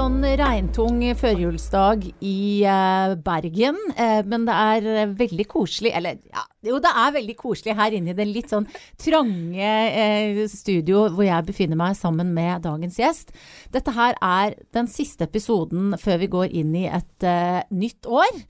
sånn regntung førjulsdag i eh, Bergen, eh, men det er eh, veldig koselig Eller ja, jo, det er veldig koselig her inne i det litt sånn trange eh, studio hvor jeg befinner meg sammen med dagens gjest. Dette her er den siste episoden før vi går inn i et eh, nytt år.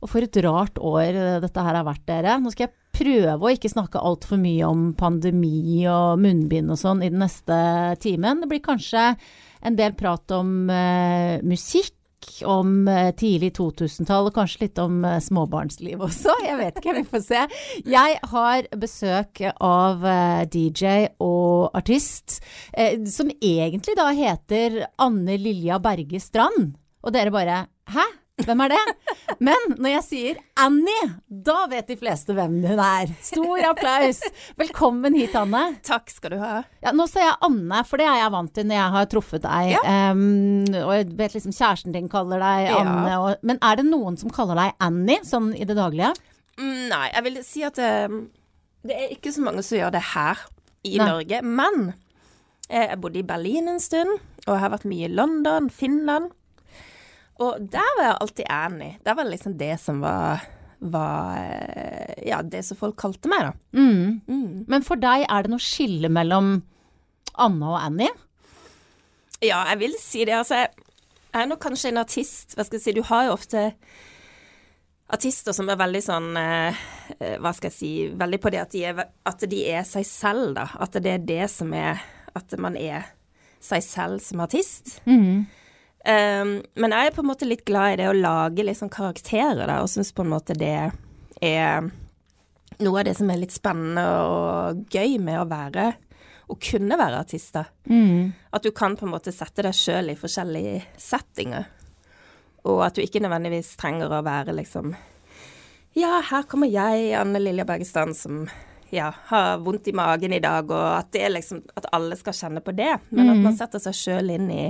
Og for et rart år eh, dette her har vært, dere. Nå skal jeg prøve å ikke snakke altfor mye om pandemi og munnbind og sånn i den neste timen. Det blir kanskje en del prat om uh, musikk. Om eh, tidlig 2000-tall, og kanskje litt om eh, småbarnsliv også. Jeg vet ikke, vi får se. Jeg har besøk av DJ og artist, som egentlig da heter Anne Lilja Berge Strand. Og dere bare Hæ? Hvem er det? Men når jeg sier Annie, da vet de fleste hvem hun er. Stor applaus. Velkommen hit, Anne. Takk skal du ha. Ja, nå sa jeg Anne, for det er jeg vant til når jeg har truffet deg. Ja. Um, og jeg vet liksom kjæresten din kaller deg Ja. Anne. Og, men er det noen som kaller deg Annie, sånn i det daglige? Mm, Nei, jeg vil si at um, det er ikke så mange som gjør det her i Nei. Norge. Men eh, jeg bodde i Berlin en stund, og jeg har vært mye i London, Finland. Og der var jeg alltid Annie. Der var det liksom det som var, var eh, Ja, det som folk kalte meg, da. Mm. Mm. Men for deg, er det noe skille mellom Anna og Annie? Ja, jeg vil si det. Altså, jeg jeg er nok kanskje en artist. Hva skal jeg si, du har jo ofte artister som er veldig sånn eh, eh, Hva skal jeg si Veldig på det at de, er, at de er seg selv, da. At det er det som er At man er seg selv som artist. Mm. Um, men jeg er på en måte litt glad i det å lage liksom karakterer, da, og syns på en måte det er noe av det som er litt spennende og gøy med å være Å kunne være artist, da. Mm. At du kan på en måte sette deg sjøl i forskjellige settinger. Og at du ikke nødvendigvis trenger å være liksom Ja, her kommer jeg, Anne Lilja Bergestad, som ja, har vondt i magen i dag, og at det er liksom At alle skal kjenne på det. Men at man setter seg sjøl inn i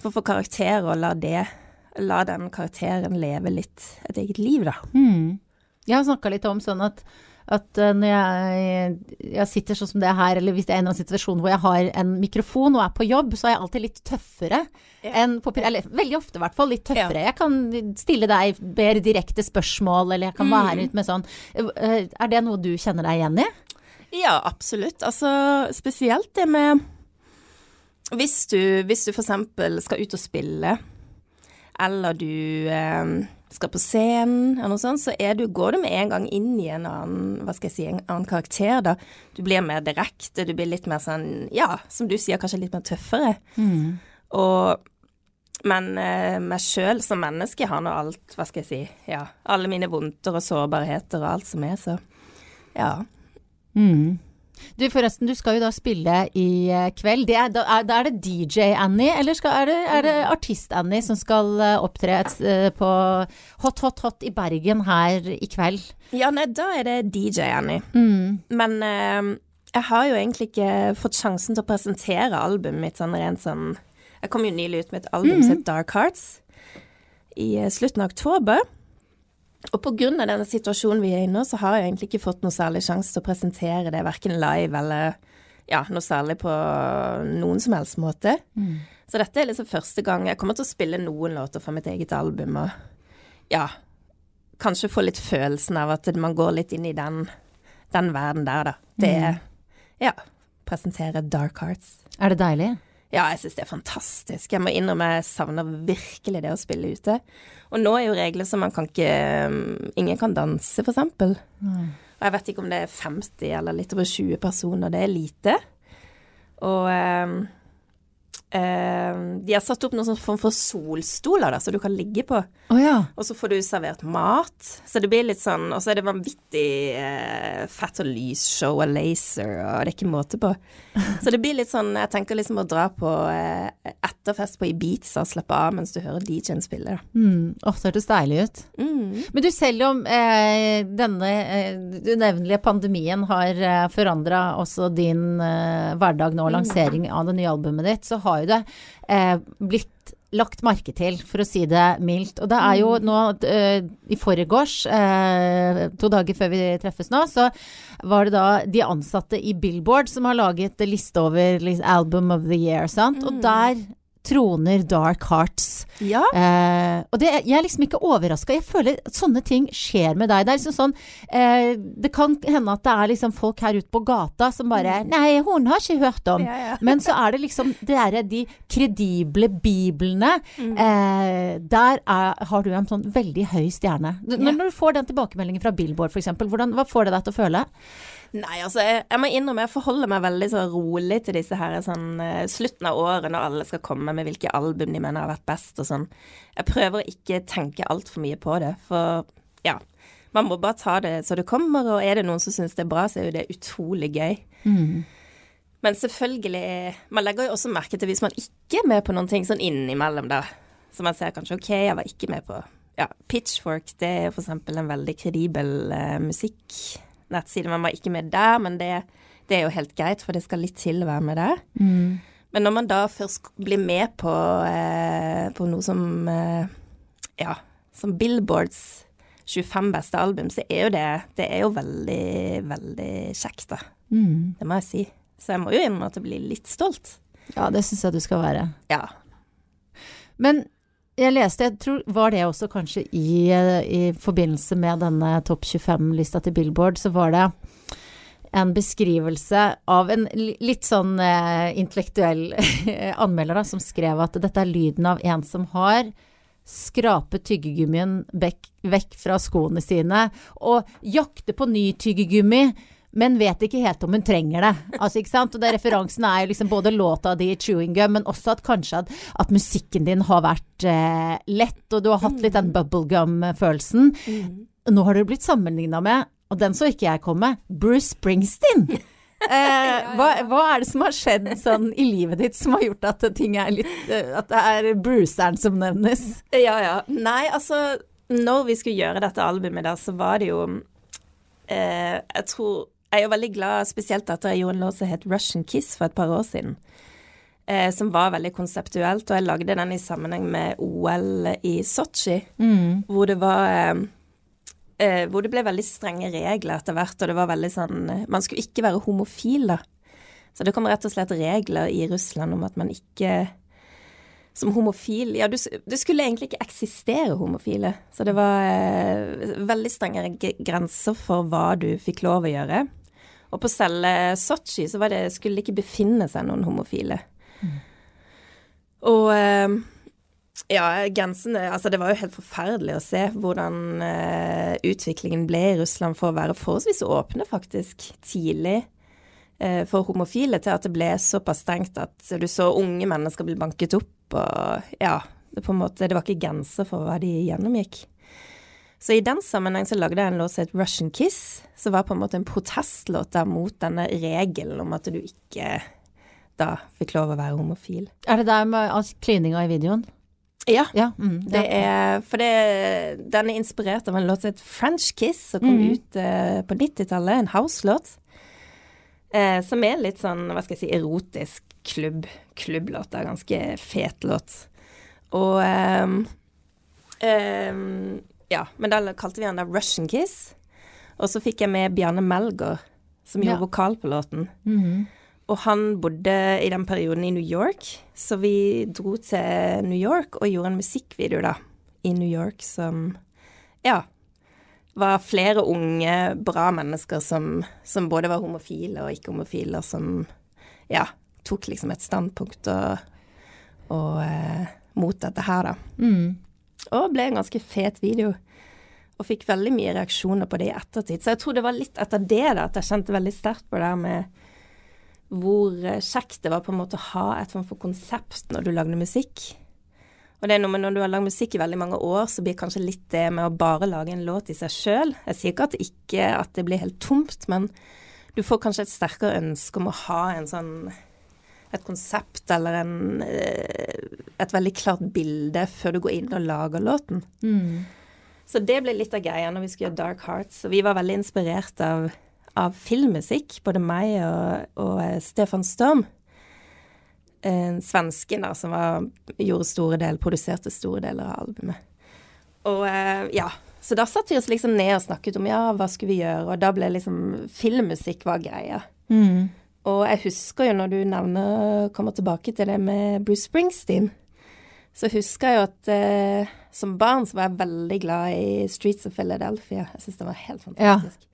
For å få karakter og la det La den karakteren leve litt et eget liv, da. Mm. Jeg har snakka litt om sånn at, at eh, når jeg, jeg sitter sånn som det her, eller hvis det er en eller annen situasjon hvor jeg har en mikrofon og er på jobb, så er jeg alltid litt tøffere Ja. enn på Eller veldig ofte, i hvert fall. Litt tøffere. Jeg kan stille deg mer direkte spørsmål, eller jeg kan være Mm. litt med sånn Eh, Er det noe du kjenner deg igjen i? Ja, absolutt. Altså spesielt det med Hvis du, hvis du eksempel skal ut og spille, eller du eh, skal på scenen, eller noe sånt, så du, går du med en gang inn i en annen, hva skal jeg si, en annen karakter, da. Du blir mer direkte, du blir litt mer sånn, ja, som du sier, kanskje litt mer tøffere. Og men eh, meg sjøl som menneske har nå alt, hva skal jeg si, ja, alle mine vondter og sårbarheter og alt som er, så ja. Mm. Du forresten, du skal jo da spille i eh, kveld. Det er, da, er, det DJ Annie, eller skal, er, det, er det artist Annie som skal eh, opptre eh, på Hot Hot Hot i Bergen her i kveld? Ja, nei, da er det DJ Annie. Mm. Men eh, jeg har jo egentlig ikke fått sjansen til å presentere albumet mitt sånn rent sånn Jeg kom jo nylig ut med et album som heter Dark Hearts i slutten av oktober. Og av denne situasjonen vi er i nå, så har jeg egentlig ikke fått noe særlig sjanse til å presentere det, verken live eller ja, noe særlig på noen som helst måte. Så dette er liksom første gang jeg kommer til å spille noen låter fra mitt eget album, og ja, kanskje få litt følelsen av at man går litt inn i den, den verden der, da. Det er Ja. Presentere Dark Hearts. Er det deilig? Ja, jeg syns det er fantastisk. Jeg må innrømme jeg savner virkelig det å spille ute. Og nå er jo regler som man kan ikke um, Ingen kan danse, for eksempel. Og jeg vet ikke om det er 50 eller litt over 20 personer. Det er lite. Og um, de har satt opp noen sånn form for solstoler, da, så du kan ligge på. Oh, ja. Og så får du servert mat. Så det blir litt sånn Og så er det vanvittig eh, fett og lysshow og laser, og det er ikke måte på. Så det blir litt sånn Jeg tenker liksom å dra på eh, etterfest på Ibiza og slappe av mens du hører DJ-en spille, da. Mm. Oh, det hørtes deilig ut. Mm. Men du, selv om eh, denne eh, unevnelige pandemien har eh, forandra også din eh, hverdag nå, lansering av det nye albumet ditt, så har jo det eh, blitt lagt merke til, for å si det mildt. Og det er jo nå eh, i forgårs, eh, to dager før vi treffes nå, så var det da de ansatte i Billboard som har laget liste over liksom, Album of the Year, sant. Og der troner Dark Hearts. Ja. Eh, og det, jeg er liksom ikke overraska. Jeg føler at sånne ting skjer med deg. Det er liksom sånn eh, Det kan hende at det er liksom folk her ute på gata som bare Nei, hun har ikke hørt om. Ja, ja. Men så er det liksom det er de kredible biblene. Mm. Eh, der er, har du en sånn veldig høy stjerne. Når, når du får den tilbakemeldingen fra Billboard f.eks., hva får det deg til å føle? Nei, altså, jeg, jeg må innrømme jeg forholder meg veldig så rolig til disse her sånn eh, slutten av året når alle skal komme med hvilke album de mener har vært best og sånn. Jeg prøver å ikke tenke altfor mye på det, for ja. Man må bare ta det så det kommer, og er det noen som syns det er bra, så er jo det utrolig gøy. Men selvfølgelig Man legger jo også merke til hvis man ikke er med på noen ting sånn innimellom, da. Så man ser kanskje OK, jeg var ikke med på Ja, Pitchfork, det er for eksempel en veldig kredibel eh, musikknettside. Man var ikke med der, men det, det er jo helt greit, for det skal litt til å være med der. Men når man da først blir med på, eh, på noe som eh, Ja, som Billboards 25 beste album, så er jo det Det er jo veldig, veldig kjekt, da. Det må jeg si. Så jeg må jo innrømme at jeg blir litt stolt. Ja, det syns jeg du skal være. Ja. Men jeg leste, jeg tror var det også kanskje i, eh, i forbindelse med denne topp 25-lista til Billboard, så var det en beskrivelse av en litt sånn eh, intellektuell anmelder da, som skrev at dette er lyden av en som har skrapet tyggegummien vekk, vekk fra skoene sine og jakter på ny tyggegummi. Men vet ikke helt om hun trenger det. Altså, ikke sant? Og det Referansen er jo liksom både låta di, i 'Chewing Gum', men også at kanskje at, at musikken din har vært eh, lett, og du har hatt litt den bubblegum-følelsen. Nå har du blitt sammenligna med, og den så ikke jeg komme, Bruce Springsteen. Eh, hva, hva er det som har skjedd sånn i livet ditt som har gjort at ting er litt eh, At det er Bruceren som nevnes? Ja, ja. Nei, altså Når vi skulle gjøre dette albumet der, så var det jo eh, Jeg tror Jeg er jo veldig glad spesielt etter jeg gjorde en låt som het Russian Kiss for et par år siden. Eh, som var veldig konseptuelt, og jeg lagde den i sammenheng med OL i Sotsji. Hvor det var eh, eh, Hvor det ble veldig strenge regler etter hvert, og det var veldig sånn Man skulle ikke være homofil, da. Så det kom rett og slett regler i Russland om at man ikke som homofil Ja, du, det skulle egentlig ikke eksistere homofile. Så det var eh, veldig strenge grenser for hva du fikk lov å gjøre. Og på selve Sotsji så var det, skulle det ikke befinne seg noen homofile. Og eh, ja, grensene Altså, det var jo helt forferdelig å se hvordan eh, utviklingen ble i Russland for å være forholdsvis åpne, faktisk, tidlig eh, for homofile, til at det ble såpass strengt at du så unge mennesker bli banket opp, og ja Det, på en måte, det var ikke grenser for hva de gjennomgikk. Så i den sammenheng så lagde jeg en låt som het Russian Kiss, som var på en måte en protestlåt der mot denne regelen om at du ikke da fikk lov å være homofil. Er det der med altså, klininga i videoen? Ja. Ja. Mm, Det er, for det, den er inspirert av en låt som het French Kiss, som kom ut uh, på 90-tallet. En house-låt. Eh, som er litt sånn, hva skal jeg si, erotisk klubb, klubblåt. Ganske fet låt. Og ehm, ehm, Ja, men da kalte vi han da Russian Kiss. Og så fikk jeg med Bjarne Melgaard, som gjorde Ja. vokal på låten. Mhm. Og han bodde i den perioden i New York, så vi dro til New York og gjorde en musikkvideo da, i New York som, ja, var flere unge, bra mennesker som, som både var homofile og ikke-homofile, og som, ja, tok liksom et standpunkt og, og eh, mot dette her da. Mm. Og ble en ganske fet video. Og fikk veldig mye reaksjoner på det i ettertid. Så jeg tror det var litt etter det da, at jeg kjente veldig sterkt på det der med hvor eh, kjekt det var på en måte å ha et form for konsept når du lagde musikk. Og det er noe med når du har lagd musikk i veldig mange år, så blir kanskje litt det med å bare lage en låt i seg sjøl. Jeg sier ikke at ikke at det blir helt tomt, men du får kanskje et sterkere ønske om å ha en sånn et konsept eller en, eh, et veldig klart bilde før du går inn og lager låten. Mm. Så det ble litt av greia når vi skulle gjøre Dark Hearts. Og vi var veldig inspirert av, av filmmusikk, både meg og, og eh, Stefan Storm. En svensken da, som var, gjorde store del, produserte store deler av albumet. Og eh, ja, så da satte vi oss liksom ned og snakket om ja, hva skulle vi gjøre, og da ble liksom filmmusikk var greia. Mm. Og jeg husker jo når du nevner, kommer tilbake til det med Bruce Springsteen, så husker jeg jo at eh, som barn så var jeg veldig glad i Streets of Philadelphia. Jeg syns den var helt fantastisk.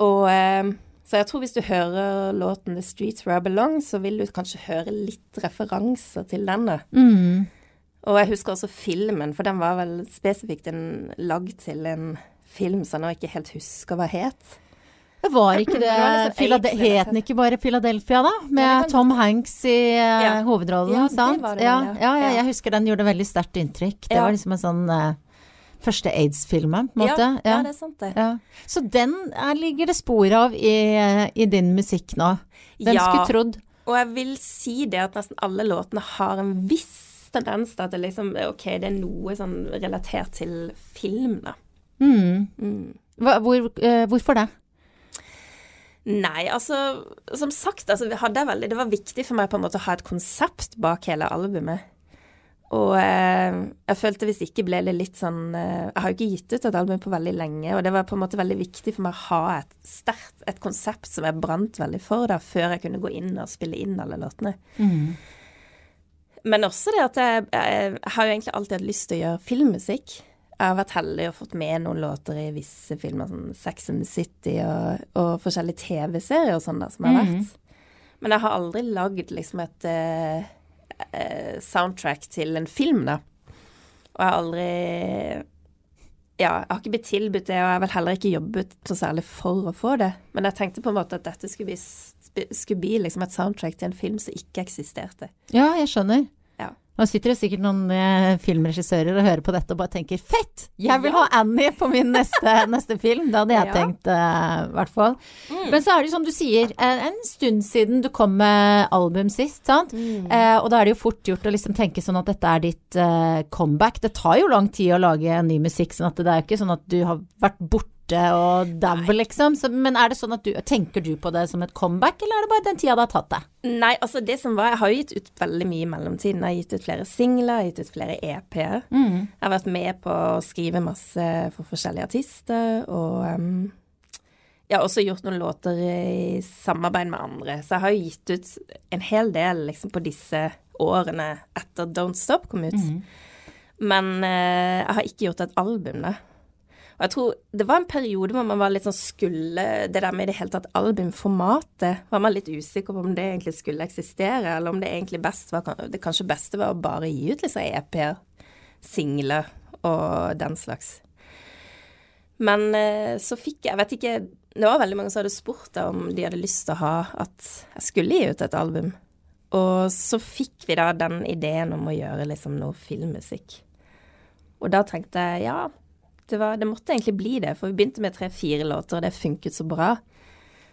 Og eh, så jeg tror hvis du hører låten The Streets Where I Belong, så vil du kanskje høre litt referanser til denne. Mm. Og jeg husker også filmen, for den var vel spesifikt en lagd til en film som jeg nå ikke helt husker hva het. Det var ikke det, Det liksom AIDS, Het den ikke bare Philadelphia, da? Med det Tom Hanks i eh, Ja. hovedrollen, Ja, det sant? var det ja, ja. ja, jeg husker den gjorde veldig sterkt inntrykk. Det var liksom en sånn uh, første aids-filmen, på en måte. Ja, det er sant, det. Ja. Så den er, ligger det spor av i, i din musikk nå. Hvem skulle trodd? Og jeg vil si det at nesten alle låtene har en viss tendens til at det liksom OK, det er noe sånn relatert til film, da. Mm. Mm. Hvor, uh, hvorfor det? Nei, altså Som sagt, altså, veldig, det var viktig for meg på en måte å ha et konsept bak hele albumet. Og eh, jeg følte hvis ikke ble det litt sånn eh, Jeg har jo ikke gitt ut et album på veldig lenge, og det var på en måte veldig viktig for meg å ha et sterkt et konsept som jeg brant veldig for, da, før jeg kunne gå inn og spille inn alle låtene. Men også det at jeg, jeg, jeg har jo egentlig alltid hatt lyst til å gjøre filmmusikk. Jeg har vært heldig og fått med noen låter i visse filmer, sånn Sex and the City og, og forskjellige TV-serier og sånn da, som har vært. Men jeg har aldri lagd liksom et uh, soundtrack til en film, da. Og jeg har aldri Ja, jeg har ikke blitt tilbudt det, og jeg har vel heller ikke jobbet så særlig for å få det. Men jeg tenkte på en måte at dette skulle bli, skulle bli liksom et soundtrack til en film som ikke eksisterte. Ja, jeg skjønner. Nå sitter det sikkert noen eh, filmregissører og hører på dette og bare tenker fett! Jeg vil ha Annie på min neste, neste film. Det hadde jeg Ja. tenkt, eh, hvert fall. Men så er det jo som du sier, eh, en stund siden du kom med album sist, sant? Eh, og da er det jo fort gjort å liksom tenke sånn at dette er ditt eh, comeback. Det tar jo lang tid å lage ny musikk, sånn at det er jo ikke sånn at du har vært borte og dau, liksom. Så, men er det sånn at du Tenker du på det som et comeback, eller er det bare den tida det har tatt deg? Nei, altså det som var Jeg har jo gitt ut veldig mye i mellomtiden. Jeg har gitt ut flere singler, jeg har gitt ut flere EP-er. Jeg har vært med på å skrive masse for forskjellige artister, og um, jeg har også gjort noen låter i samarbeid med andre. Så jeg har jo gitt ut en hel del liksom på disse årene etter Don't Stop kom ut. Men eh, jeg har ikke gjort et album, da. Og jeg tror det var en periode hvor man var litt sånn skulle Det der med i det hele tatt albumformatet var man litt usikker på om det egentlig skulle eksistere, eller om det egentlig best var Det kanskje beste var å bare gi ut liksom EP-er, singler og den slags. Men eh, så fikk jeg Jeg vet ikke Det var veldig mange som hadde spurt om de hadde lyst til å ha at jeg skulle gi ut et album. Og så fikk vi da den ideen om å gjøre liksom noe filmmusikk. Og da tenkte jeg ja, det, var, det måtte egentlig bli det, for vi begynte med tre-fire låter, og det funket så bra.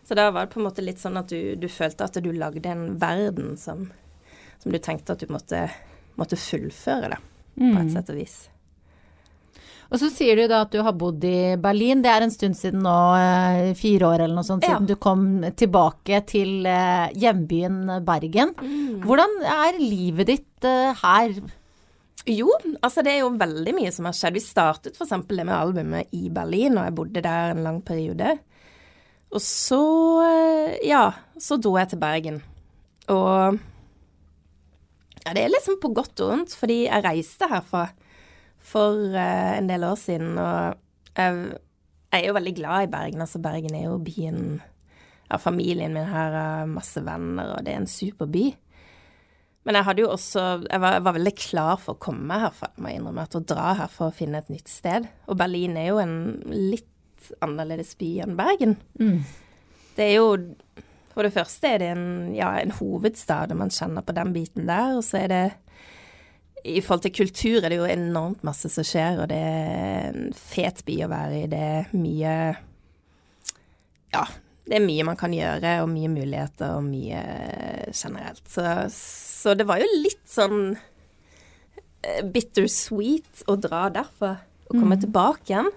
Så da var det på en måte litt sånn at du, du følte at du lagde en verden som, som du tenkte at du måtte, måtte fullføre, da, på et sett og vis. Og så sier du da at du har bodd i Berlin. Det er en stund siden nå, eh, fire år eller noe sånt, Ja. siden du kom tilbake til eh, hjembyen Bergen. Mm. Hvordan er livet ditt eh, her? Jo, altså det er jo veldig mye som har skjedd. Vi startet f.eks. det med albumet i Berlin, og jeg bodde der en lang periode. Og så, eh, ja, så dro jeg til Bergen. Og ja, det er liksom på godt og vondt, fordi jeg reiste herfra for uh, en del år siden, og jeg, jeg er jo veldig glad i Bergen. Altså, Bergen er jo byen Ja, familien min her har masse venner, og det er en super by. Men jeg hadde jo også Jeg var, jeg var veldig klar for å komme herfra, må jeg innrømme. At å dra her for å finne et nytt sted. Og Berlin er jo en litt annerledes by enn Bergen. Det er jo For det første er det en, ja, en hovedstad, og man kjenner på den biten der. Og så er det I forhold til kultur er det jo enormt masse som skjer, og det er en fet by å være i. Det er mye Ja, det er mye man kan gjøre, og mye muligheter, og mye generelt. Så, så det var jo litt sånn eh, bittersweet å dra derfra og komme tilbake igjen.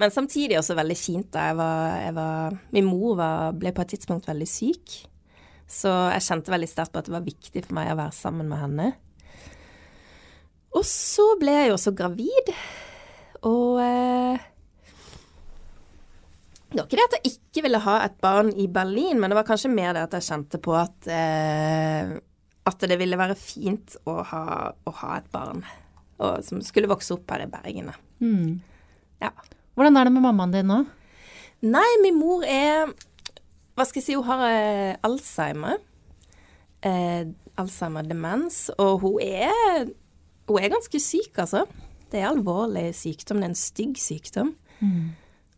Men samtidig også veldig fint. da jeg var, jeg var Min mor var, ble på et tidspunkt veldig syk. Så jeg kjente veldig sterkt på at det var viktig for meg å være sammen med henne. Og så ble jeg jo også gravid. Og eh, Det var ikke det at jeg ikke ville ha et barn i Berlin, men det var kanskje mer det at jeg kjente på at eh, at det ville være fint å ha, å ha et barn og, som skulle vokse opp her i Bergen. Mm. Ja. Hvordan er det med mammaen din nå? Nei, min mor er Hva skal jeg si, hun har eh, Alzheimer. Eh, Alzheimer-demens. Og hun er, hun er ganske syk, altså. Det er alvorlig sykdom. Det er en stygg sykdom.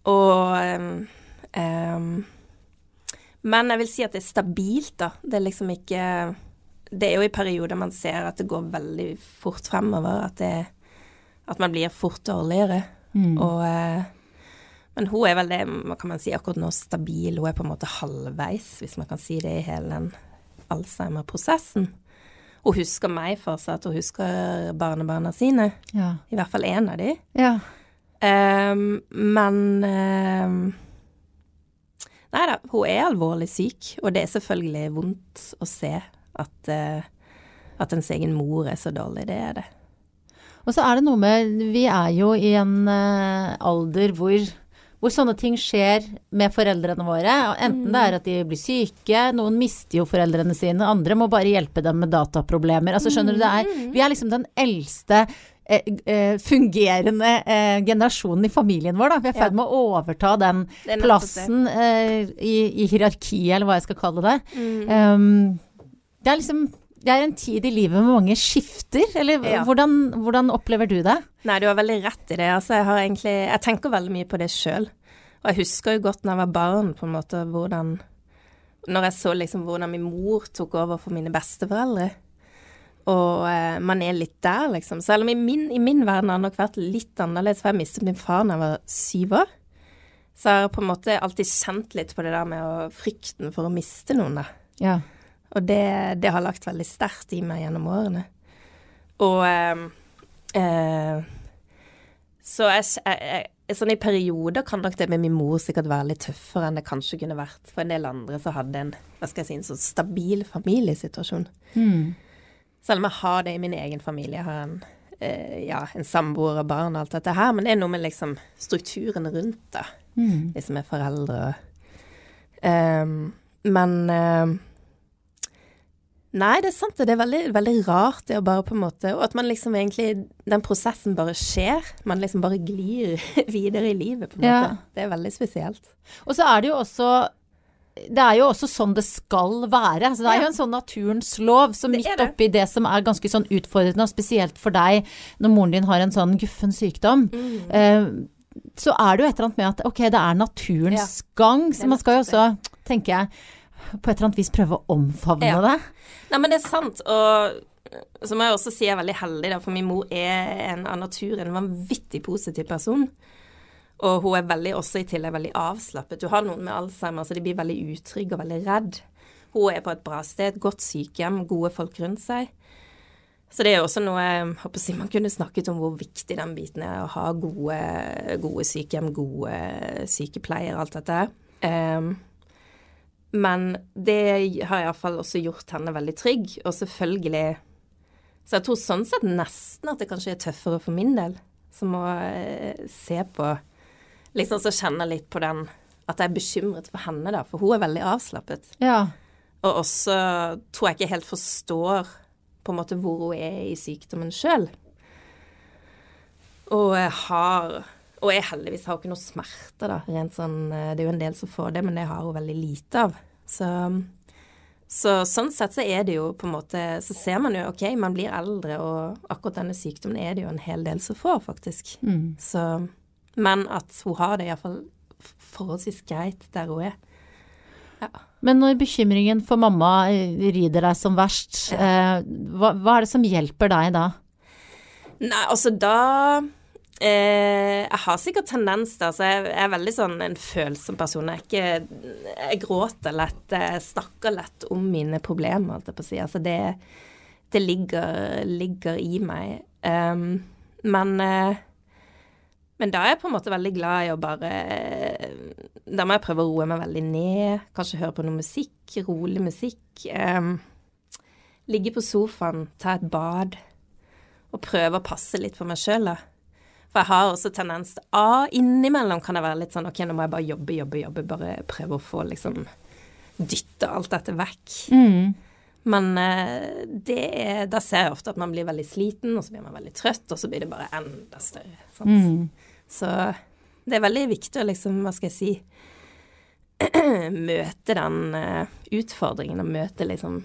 Og um, Men jeg vil si at det er stabilt, da. Det er liksom ikke Det er jo i perioder man ser at det går veldig fort fremover. At, det, at man blir fort dårligere. Og eh, Men hun er vel det, kan man si, akkurat nå stabil. Hun er på en måte halvveis, hvis man kan si det, i hele den Alzheimer-prosessen. Hun husker meg fortsatt, hun husker barnebarna sine. Ja. I hvert fall én av de. ja. Ehm, men um, Nei da, hun er alvorlig syk, og det er selvfølgelig vondt å se at, uh, at ens egen mor er så dårlig. Det er det. Og så er det noe med Vi er jo i en uh, alder hvor, hvor sånne ting skjer med foreldrene våre. Enten det er at de blir syke, noen mister jo foreldrene sine, andre må bare hjelpe dem med dataproblemer. Altså skjønner du, det er Vi er liksom den eldste fungerende eh, generasjonen i familien vår, da. Vi er i ferd med å overta den plassen eh, i, i hierarkiet, eller hva jeg skal kalle det. Um, det er liksom det er en tid i livet med mange skifter, eller Ja. hvordan, hvordan opplever du det? Nei, du har veldig rett i det. Altså, jeg har egentlig Jeg tenker veldig mye på det sjøl. Og jeg husker jo godt når jeg var barn, på en måte, hvordan Når jeg så liksom hvordan min mor tok over for mine besteforeldre. Og eh, man er litt der, liksom. Selv om i min, i min verden har det nok vært litt annerledes, for jeg mistet min far da jeg var syv år. Så jeg har på en måte alltid kjent litt på det der med å, frykten for å miste noen, da. Ja. Og det, det har lagt veldig sterkt i meg gjennom årene. Og eh, eh, Så jeg, jeg, jeg Sånn i perioder kan nok det med min mor sikkert være litt tøffere enn det kanskje kunne vært for en del andre som hadde en hva skal jeg si, en sånn stabil familiesituasjon. Selv om jeg har det i min egen familie. Jeg har en, eh, ja, en samboer og barn og alt dette her. Men det er noe med liksom strukturen rundt det. som er foreldre og Ehm, Men ehm, Nei, det er sant. Det er veldig, veldig rart det å bare på en måte Og at man liksom egentlig Den prosessen bare skjer. Man liksom bare glir videre i livet, på en Ja. måte. Det er veldig spesielt. Og så er det jo også det er jo også sånn det skal være. Så det er Ja. jo en sånn naturens lov. Så midt det det. oppi det som er ganske sånn utfordrende, og spesielt for deg når moren din har en sånn guffen sykdom, Mm. eh, så er det jo et eller annet med at ok, det er naturens gang. Så man skal jo også, tenker jeg, på et eller annet vis prøve å omfavne Ja. det. Nei, men det er sant. Og så må jeg også si jeg er veldig heldig, da, for min mor er en av naturen vanvittig positiv person. Og hun er veldig, også i tillegg veldig avslappet. Du har noen med Alzheimer, så de blir veldig utrygge og veldig redd. Hun er på et bra sted, godt sykehjem, gode folk rundt seg. Så det er også noe jeg håper si, Man kunne snakket om hvor viktig den biten er, å ha gode, gode sykehjem, gode sykepleiere, alt dette. Um, men det har iallfall også gjort henne veldig trygg, og selvfølgelig Så jeg tror sånn sett nesten at det kanskje er tøffere for min del, som å eh, se på Liksom så kjenner litt på den At jeg er bekymret for henne, da, for hun er veldig avslappet. Ja. Og også tror jeg ikke helt forstår på en måte hvor hun er i sykdommen sjøl. Og jeg har Og jeg heldigvis har ikke noe smerter, da. Rent sånn eh, Det er jo en del som får det, men det har hun veldig lite av. Så, så sånn sett så er det jo på en måte Så ser man jo OK, man blir eldre, og akkurat denne sykdommen er det jo en hel del som får, faktisk. Så Men at hun har det iallfall forholdsvis greit der hun er. Ja. Men når bekymringen for mamma eh, rider deg som verst, eh, hva, hva er det som hjelper deg da? Nei, altså da eh, Jeg har sikkert tendens til altså jeg, jeg er veldig sånn en følsom person. Jeg, ikke, jeg gråter lett, jeg snakker lett om mine problemer, holdt jeg på å si. Altså det, det ligger, ligger i meg. Um, men eh, men da er jeg på en måte veldig glad i å bare Da må jeg prøve å roe meg veldig ned. Kanskje høre på noe musikk, rolig musikk. Um, ligge på sofaen, ta et bad og prøve å passe litt på meg sjøl, da. For jeg har også tendens til A innimellom kan det være litt sånn OK, nå må jeg bare jobbe, jobbe, jobbe. Bare prøve å få liksom Dytte alt dette vekk. Mm. Men eh, det da ser jeg ofte at man blir veldig sliten, og så blir man veldig trøtt, og så blir det bare enda større. Mm. Så det er veldig viktig å liksom, hva skal jeg si Møte den eh, utfordringen og møte liksom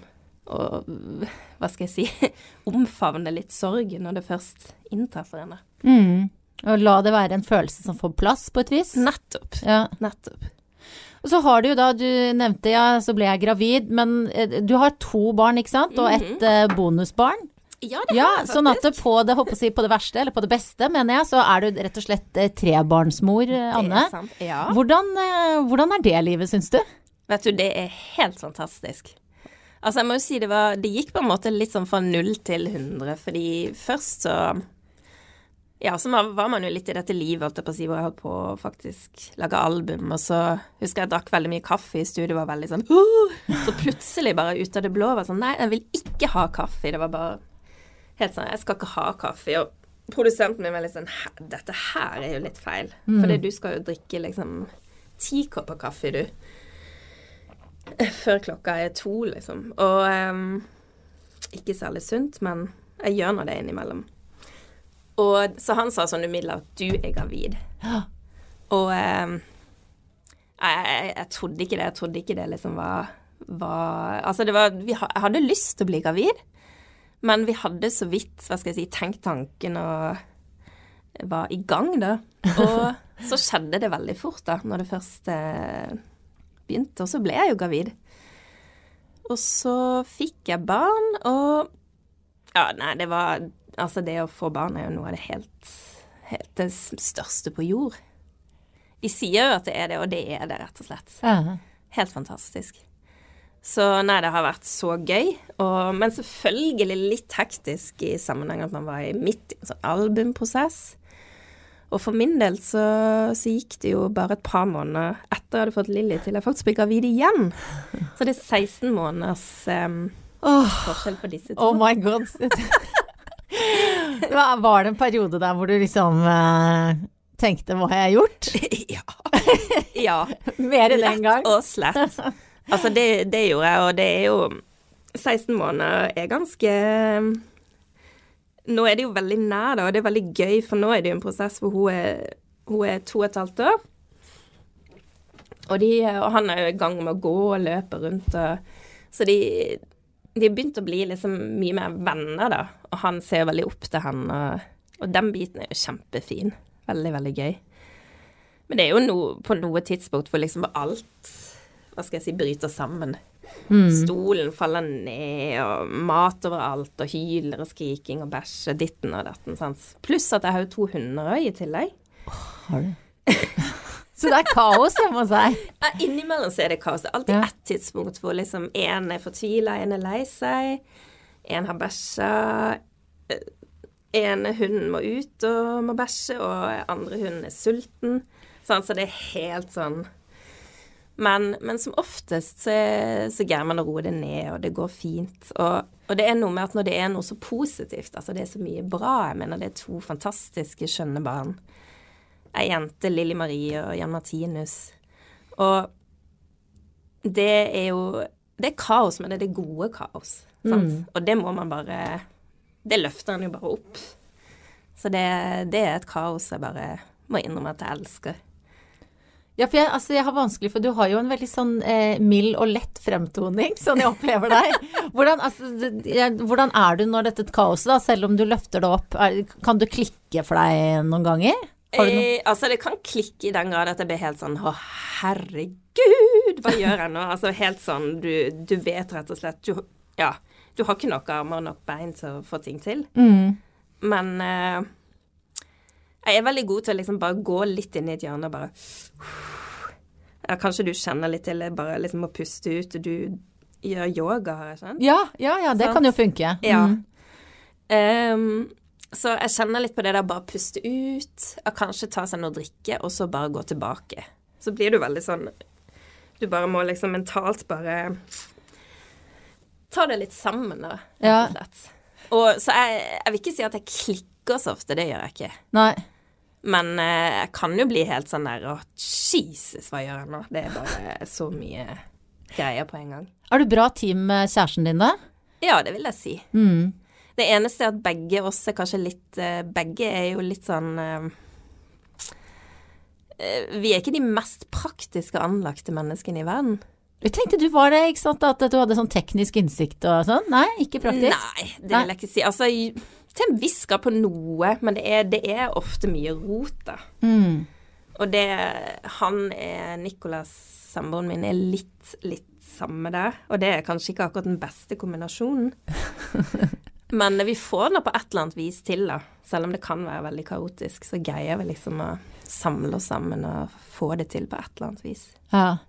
Og hva skal jeg si Omfavne litt sorg når det først inntreffer henne. Mm. Og la det være en følelse som får plass, på et vis. Nettopp. Ja. Nettopp. Og så har du jo da, du nevnte ja, så ble jeg gravid, men eh, du har to barn, ikke sant? Og et eh, bonusbarn. Ja, det Ja, har jeg sånn at faktisk. på det, si, på det verste, eller på det beste, mener jeg, så er du rett og slett eh, trebarnsmor, Anne. Det er sant. Ja. Hvordan, hvordan er det livet, syns du? Vet du, det er helt fantastisk. Altså, jeg må jo si det var Det gikk på en måte litt sånn fra null til 100, fordi først så Ja, så var man jo litt i dette livet, holdt jeg på å si, hvor jeg holdt på å faktisk lage album, og så husker jeg jeg drakk veldig mye kaffe i studio, var veldig sånn uh! Så plutselig, bare ut av det blå, var sånn Nei, jeg vil ikke ha kaffe. Det var bare helt sånn Jeg skal ikke ha kaffe. Og produsenten min var litt sånn Dette her er jo litt feil. Fordi du skal jo drikke liksom ti kopper kaffe, du før klokka er to, liksom. Og um, ikke særlig sunt, men jeg gjør nå det innimellom. Og så han sa sånn umiddelbart du er gravid. Ja. Og eh, jeg, jeg trodde ikke det. Jeg trodde ikke det liksom var, var Altså, det var vi, Jeg hadde lyst til å bli gravid, men vi hadde så vidt, hva skal jeg si, tenkt tanken og var i gang, da. Og så skjedde det veldig fort, da, når det først eh, begynte, og så ble jeg jo gravid. Og så fikk jeg barn, og Ja, nei, det var Altså, det å få barn er jo noe av det helt, helt det største på jord. De sier jo at det er det, og det er det, rett og slett. Ja. Helt fantastisk. Så nei, det har vært så gøy. Og, men selvfølgelig litt hektisk i sammenheng at man var i midt i en sånn albumprosess. Og for min del så, så gikk det jo bare et par måneder etter jeg hadde fått Lilly til jeg faktisk ble gravid igjen. Så det er 16 måneders um, oh, forskjell på disse to. oh my god. Var det en periode der hvor du liksom eh, tenkte hva har jeg gjort? ja. ja. Mer enn en gang? Lett og slett. Altså, det, det gjorde jeg, og det er jo 16 måneder er ganske Nå er det jo veldig nær, da, og det er veldig gøy, for nå er det jo en prosess hvor hun er, hun er to og et halvt år. Og, de, og han er jo i gang med å gå og løpe rundt, og, så de, de har begynt å bli liksom mye mer venner, da. Og han ser veldig opp til henne, og, og den biten er jo kjempefin. Veldig, veldig gøy. Men det er jo no, på noe tidspunkt hvor liksom alt hva skal jeg si, bryter sammen. Stolen faller ned, og mat overalt, og hyler og skriking og bæsj og ditten og datten. Pluss at jeg har jo to hunder òg i tillegg. Har du? Så det er kaos hjemme hos deg? Ja, innimellom så er det kaos. Det er alltid Ja. ett tidspunkt hvor liksom én er fortvila, én er lei seg, én har bæsja, en hunden må ut og må bæsje, og andre hunden er sulten. Sånn, så det er helt sånn men, men som oftest så, så greier man å roe det ned, og det går fint. Og, og det er noe med at når det er noe så positivt, altså det er så mye bra Jeg mener det er to fantastiske, skjønne barn. Ei jente, Lilly Marie og Jan Martinus. Og det er jo Det er kaos, men det er det gode kaos. Sant? Og det må man bare Det løfter han jo bare opp. Så det, det er et kaos jeg bare må innrømme at jeg elsker. Ja, for jeg, altså, jeg har vanskelig for Du har jo en veldig sånn eh, mild og lett fremtoning, sånn jeg opplever deg. Hvordan, altså, jeg, hvordan er du når dette kaoset, da, selv om du løfter det opp? Er, kan du klikke for deg noen ganger? Eh, altså, det kan klikke i den grad at jeg blir helt sånn Å, herregud, hva gjør jeg nå? Altså helt sånn du, du vet rett og slett du, Ja, du har ikke nok armer og nok bein til å få ting til. Mm. Men eh, jeg er veldig god til å liksom bare gå litt inn i et hjørne og bare ja, Kanskje du kjenner litt til det, bare liksom å puste ut. Du gjør yoga, har jeg skjønt. Ja, ja, ja, det sånn. kan jo funke. Ja. Mm. Ehm, så jeg kjenner litt på det der bare puste ut, og kanskje ta seg noe å drikke, og så bare gå tilbake. Så blir du veldig sånn Du bare må liksom mentalt bare ta det litt sammen, da, rett Ja. og slett. Og så jeg, jeg vil ikke si at jeg klikker så ofte, det gjør jeg ikke. Nei. Men eh, jeg kan jo bli helt sånn der Å, Jesus, hva gjør jeg nå? Det er bare så mye greier på en gang. Er du bra team med kjæresten din, da? Ja, det vil jeg si. Mm. Det eneste er at begge oss er kanskje litt eh, Begge er jo litt sånn eh, eh, Vi er ikke de mest praktiske anlagte menneskene i verden. Jeg tenkte du var det, ikke sant? At du hadde sånn teknisk innsikt og sånn? Nei, ikke praktisk? Nei, det vil jeg ikke si. Altså, til en viss grad på noe, men det er, det er ofte mye rot, da. Mm. Og det Han er Nicolas, samboeren min, er litt, litt samme der. Og det er kanskje ikke akkurat den beste kombinasjonen. Men vi får det på et eller annet vis til, da. Selv om det kan være veldig kaotisk, så greier vi liksom å samle oss sammen og få det til på et eller annet vis. Ja.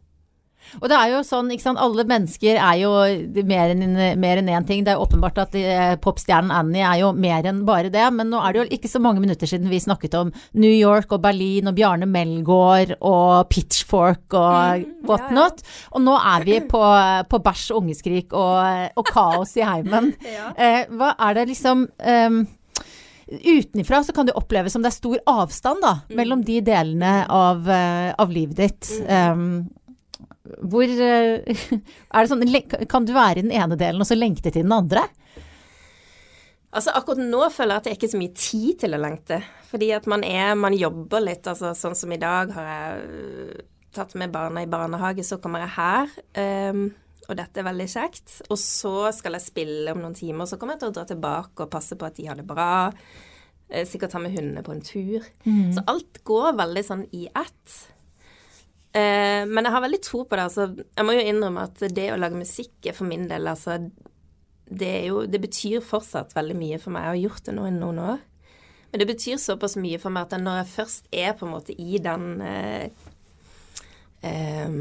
Og det er jo sånn, ikke sant, alle mennesker er jo mer enn mer enn én ting. Det er jo åpenbart at eh, popstjernen Annie er jo mer enn bare det, men nå er det jo ikke så mange minutter siden vi snakket om New York og Berlin og Bjarne Melgaard og Pitchfork og whatnot. Og nå er vi på, på bæsj, ungeskrik og, og kaos i heimen. Eh, hva er det liksom um, Utenifra så kan det oppleves som det er stor avstand da, mellom de delene av, eh, av livet ditt. Um, hvor eh, Er det sånn Kan du være i den ene delen og så lengte til den andre? Altså Akkurat nå føler jeg at det er ikke så mye tid til å lengte. Fordi at man er Man jobber litt. altså Sånn som i dag har jeg tatt med barna i barnehage, så kommer jeg her. Um, og dette er veldig kjekt. Og så skal jeg spille om noen timer, så kommer jeg til å dra tilbake og passe på at de har det bra. Eh, sikkert ta med hundene på en tur. Mm. Så alt går veldig sånn i ett. Eh, men jeg har veldig tro på det. Altså, jeg må jo innrømme at det å lage musikk er for min del altså det, jo, det betyr fortsatt veldig mye for meg. Jeg har gjort det nå i noen år. Men det betyr såpass mye for meg at når jeg først er på en måte i den eh, eh,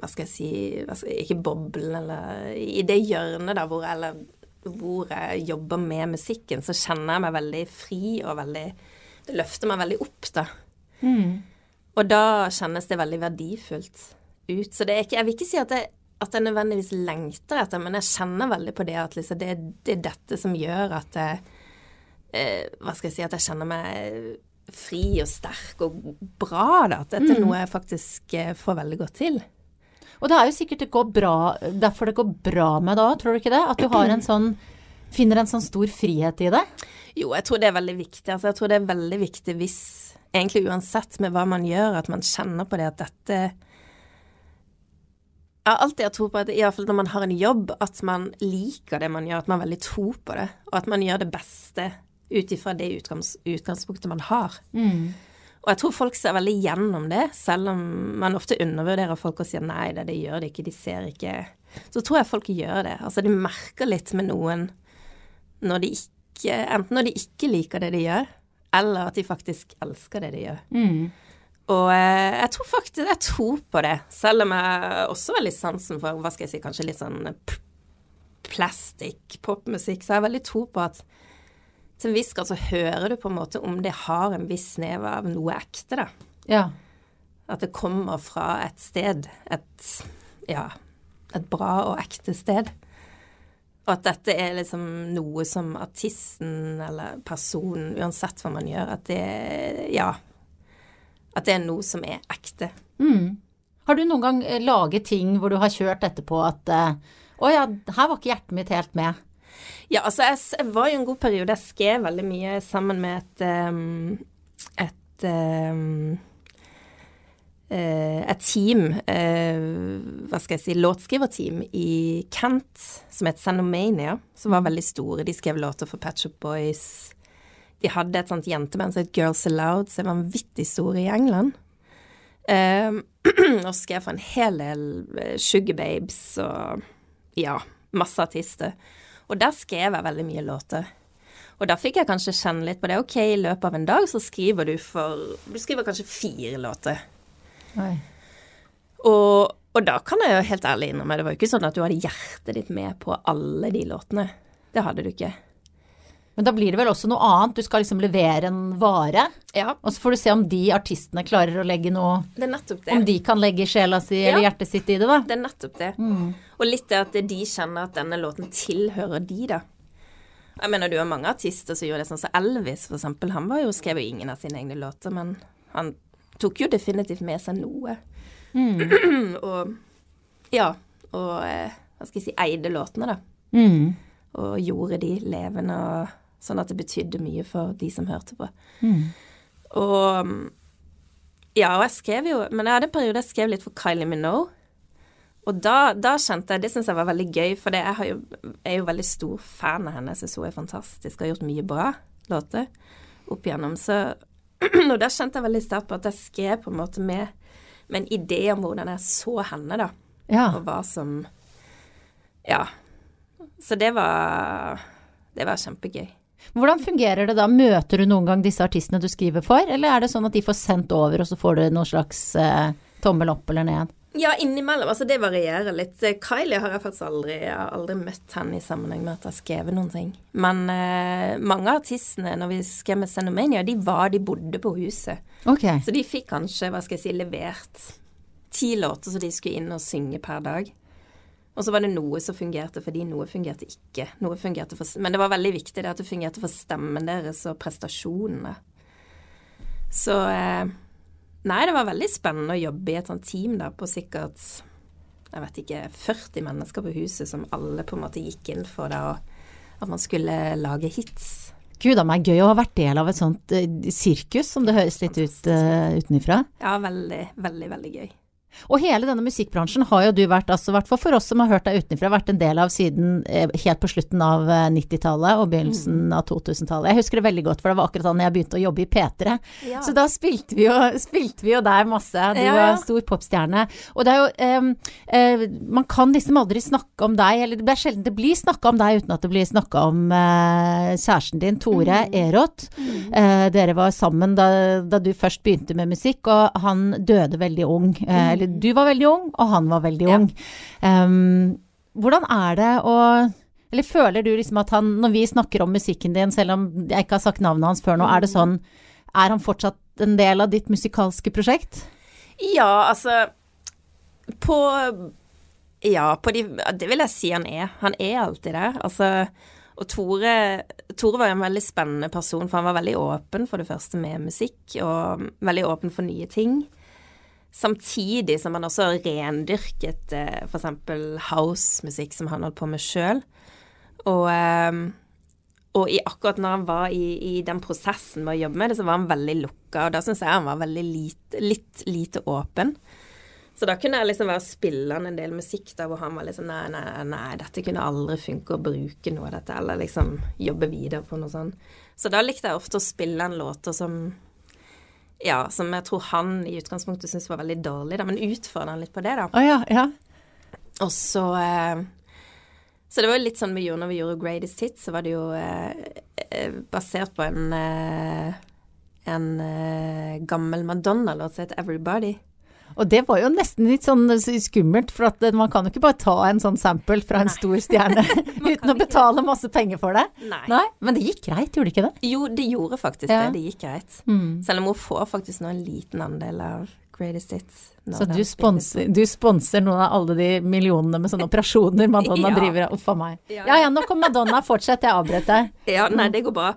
Hva skal jeg si skal, Ikke boblen, eller I det hjørnet da hvor, eller, hvor jeg jobber med musikken, så kjenner jeg meg veldig fri og veldig Det løfter meg veldig opp, da. Mm. Og da kjennes det veldig verdifullt ut. Så det ikke Jeg vil ikke si at jeg, at jeg nødvendigvis lengter etter, men jeg kjenner veldig på det at liksom det, det, er dette som gjør at jeg eh, Hva skal jeg si At jeg kjenner meg fri og sterk og bra, da. At dette er mm. noe jeg faktisk eh, får veldig godt til. Og det er jo sikkert det bra, derfor det går bra med det òg, tror du ikke det? At du har en sånn Finner en sånn stor frihet i det? Jo, jeg tror det er veldig viktig. Altså, jeg tror det er veldig viktig hvis Egentlig uansett med hva man gjør, at man kjenner på det at dette Jeg har alltid hatt tro på at iallfall når man har en jobb, at man liker det man gjør, at man har veldig tro på det, og at man gjør det beste ut ifra det utgangs, utgangspunktet man har. Mm. Og jeg tror folk ser veldig gjennom det, selv om man ofte undervurderer folk og sier nei, det, det gjør de ikke, de ser ikke Så tror jeg folk gjør det. Altså de merker litt med noen når de ikke Enten når de ikke liker det de gjør, eller at de faktisk elsker det de gjør. Mm. Og eh, jeg tror faktisk jeg tror på det, selv om jeg også har litt sansen for hva skal jeg si, kanskje litt sånn plastikk-popmusikk. så jeg har veldig tro på at til en viss grad så hører du på en måte om det har en viss snev av noe ekte, da. Ja. At det kommer fra et sted. Et ja, et bra og ekte sted. Og at dette er liksom noe som artisten eller personen, uansett hva man gjør, at det Ja. At det er noe som er ekte. Mm. Har du noen gang eh, laget ting hvor du har kjørt etterpå at eh, Å ja, her var ikke hjertet mitt helt med. Ja, altså jeg, jeg var jo en god periode. Jeg skrev veldig mye sammen med et um, et um, et team, hva skal jeg si, låtskriverteam i Kent som het Sanomania, som var veldig store. De skrev låter for Patch Up Boys. De hadde et sånt jenteband som het Girls Aloud, som er vanvittig store i England. og skrev for en hel del Sugar Babes og ja, masse artister. Og der skrev jeg veldig mye låter. Og da fikk jeg kanskje kjenne litt på det. Ok, i løpet av en dag så skriver du for Du skriver kanskje fire låter. Og, og, da kan jeg jo helt ærlig innrømme, det var jo ikke sånn at du hadde hjertet ditt med på alle de låtene. Det hadde du ikke. Men da blir det vel også noe annet. Du skal liksom levere en vare. Ja. Og så får du se om de artistene klarer å legge noe Det er nettopp det. Om de kan legge sjela si ja. eller hjertet sitt i det, da. Det er nettopp det. Mm. Og litt det at de kjenner at denne låten tilhører de, da. Jeg mener, du har mange artister som gjør det, sånn som Elvis, for eksempel. Han var jo, skrev jo ingen av sine egne låter, men han tok jo definitivt med seg noe. og ja, og eh, hva skal jeg si, eide låtene, da. Mm. Og gjorde de levende, og sånn at det betydde mye for de som hørte på. Mm. Og ja, og jeg skrev jo Men jeg hadde en periode jeg skrev litt for Kylie Minogue. Og da, da kjente jeg Det syns jeg var veldig gøy, for det, jeg, jo, jeg er jo veldig stor fan av henne. Jeg syns hun er fantastisk og har gjort mye bra låter opp igjennom. Så Og da kjente jeg veldig sterkt på at jeg skrev på en måte med, med en idé om hvordan jeg så henne, da. Ja. Og hva som Ja. Så det var Det var kjempegøy. Hvordan fungerer det da? Møter du noen gang disse artistene du skriver for, eller er det sånn at de får sendt over, og så får du noen slags eh, tommel opp eller ned? Ja, innimellom. Altså, det varierer litt. Eh, Kylie har jeg faktisk aldri, jeg har aldri møtt henne i sammenheng med at jeg har skrevet noen ting. Men eh, mange av artistene, når vi skrev med Xenomania, de var De bodde på huset. Okay. Så de fikk kanskje, hva skal jeg si, levert ti låter som de skulle inn og synge per dag. Og så var det noe som fungerte for de, noe fungerte ikke. Noe fungerte for, men det var veldig viktig det at det fungerte for stemmen deres og prestasjonene. Så eh, Nei, det var veldig spennende å jobbe i et sånt team da, på sikkert jeg vet ikke, 40 mennesker på huset som alle på en måte gikk inn for og at man skulle lage hits. Gud a meg, gøy å ha vært del av et sånt eh, sirkus, som det høres litt ut uh, utenifra. Ja, veldig, veldig, veldig gøy. Og hele denne musikkbransjen har jo du vært, altså hvert for oss som har hørt deg utenfra, vært en del av siden eh, helt på slutten av eh, 90-tallet og begynnelsen av 2000-tallet. Jeg husker det veldig godt, for det var akkurat da jeg begynte å jobbe i P3. Ja. Så da spilte vi, jo, spilte vi jo der masse. Du Ja, var ja. stor popstjerne. Og det er jo eh, eh, Man kan liksom aldri snakke om deg, eller det er sjelden det blir snakka om deg uten at det blir snakka om eh, kjæresten din, Tore Eroth. Eh, dere var sammen da, da du først begynte med musikk, og han døde veldig ung. Eh, eller du var veldig ung, og han var veldig Ja. ung. Um, hvordan er det å Eller føler du liksom at han, når vi snakker om musikken din, selv om jeg ikke har sagt navnet hans før nå, er det sånn Er han fortsatt en del av ditt musikalske prosjekt? Ja, altså På Ja, på de Det vil jeg si han er. Han er alltid der. Altså Og Tore Tore var en veldig spennende person, for han var veldig åpen for det første med musikk, og veldig åpen for nye ting. Samtidig som han også rendyrket eh, f.eks. house-musikk, som han holdt på med sjøl. Og, eh, og akkurat når han var i, i den prosessen med å jobbe med det, så var han veldig lukka, og da syns jeg han var veldig lite, litt lite åpen. Så da kunne jeg liksom være spillende en del musikk da hvor han var liksom nei, nei, nei, dette kunne aldri funke å bruke noe av dette, eller liksom jobbe videre på noe sånt. Så da likte jeg ofte å spille en låter som ja, som jeg tror han i utgangspunktet syntes var veldig dårlig, da, men utfordra han litt på det, da. Oh, ja, ja. Og så eh, Så det var jo litt sånn vi gjorde når vi gjorde Greatest Hits, så var det jo eh, eh, basert på en eh, en eh, gammel Madonna-låt som heter Everybody. Og det var jo nesten litt sånn skummelt, for at man kan jo ikke bare ta en sånn sample fra en Nei. stor stjerne uten å betale masse penger for det. Nei. Nei, men det gikk greit, gjorde det ikke det? Jo, det gjorde faktisk Ja. det. Det gikk greit. Mm. Selv om hun får faktisk nå en liten andel av Greatest Hits. Så du sponser, du sponser noen av alle de millionene med sånne operasjoner Madonna Ja. driver av? Uff a meg. Ja, Ja ja, nok om Madonna. Fortsett, jeg avbrøt deg. Ja, nei, det går bra.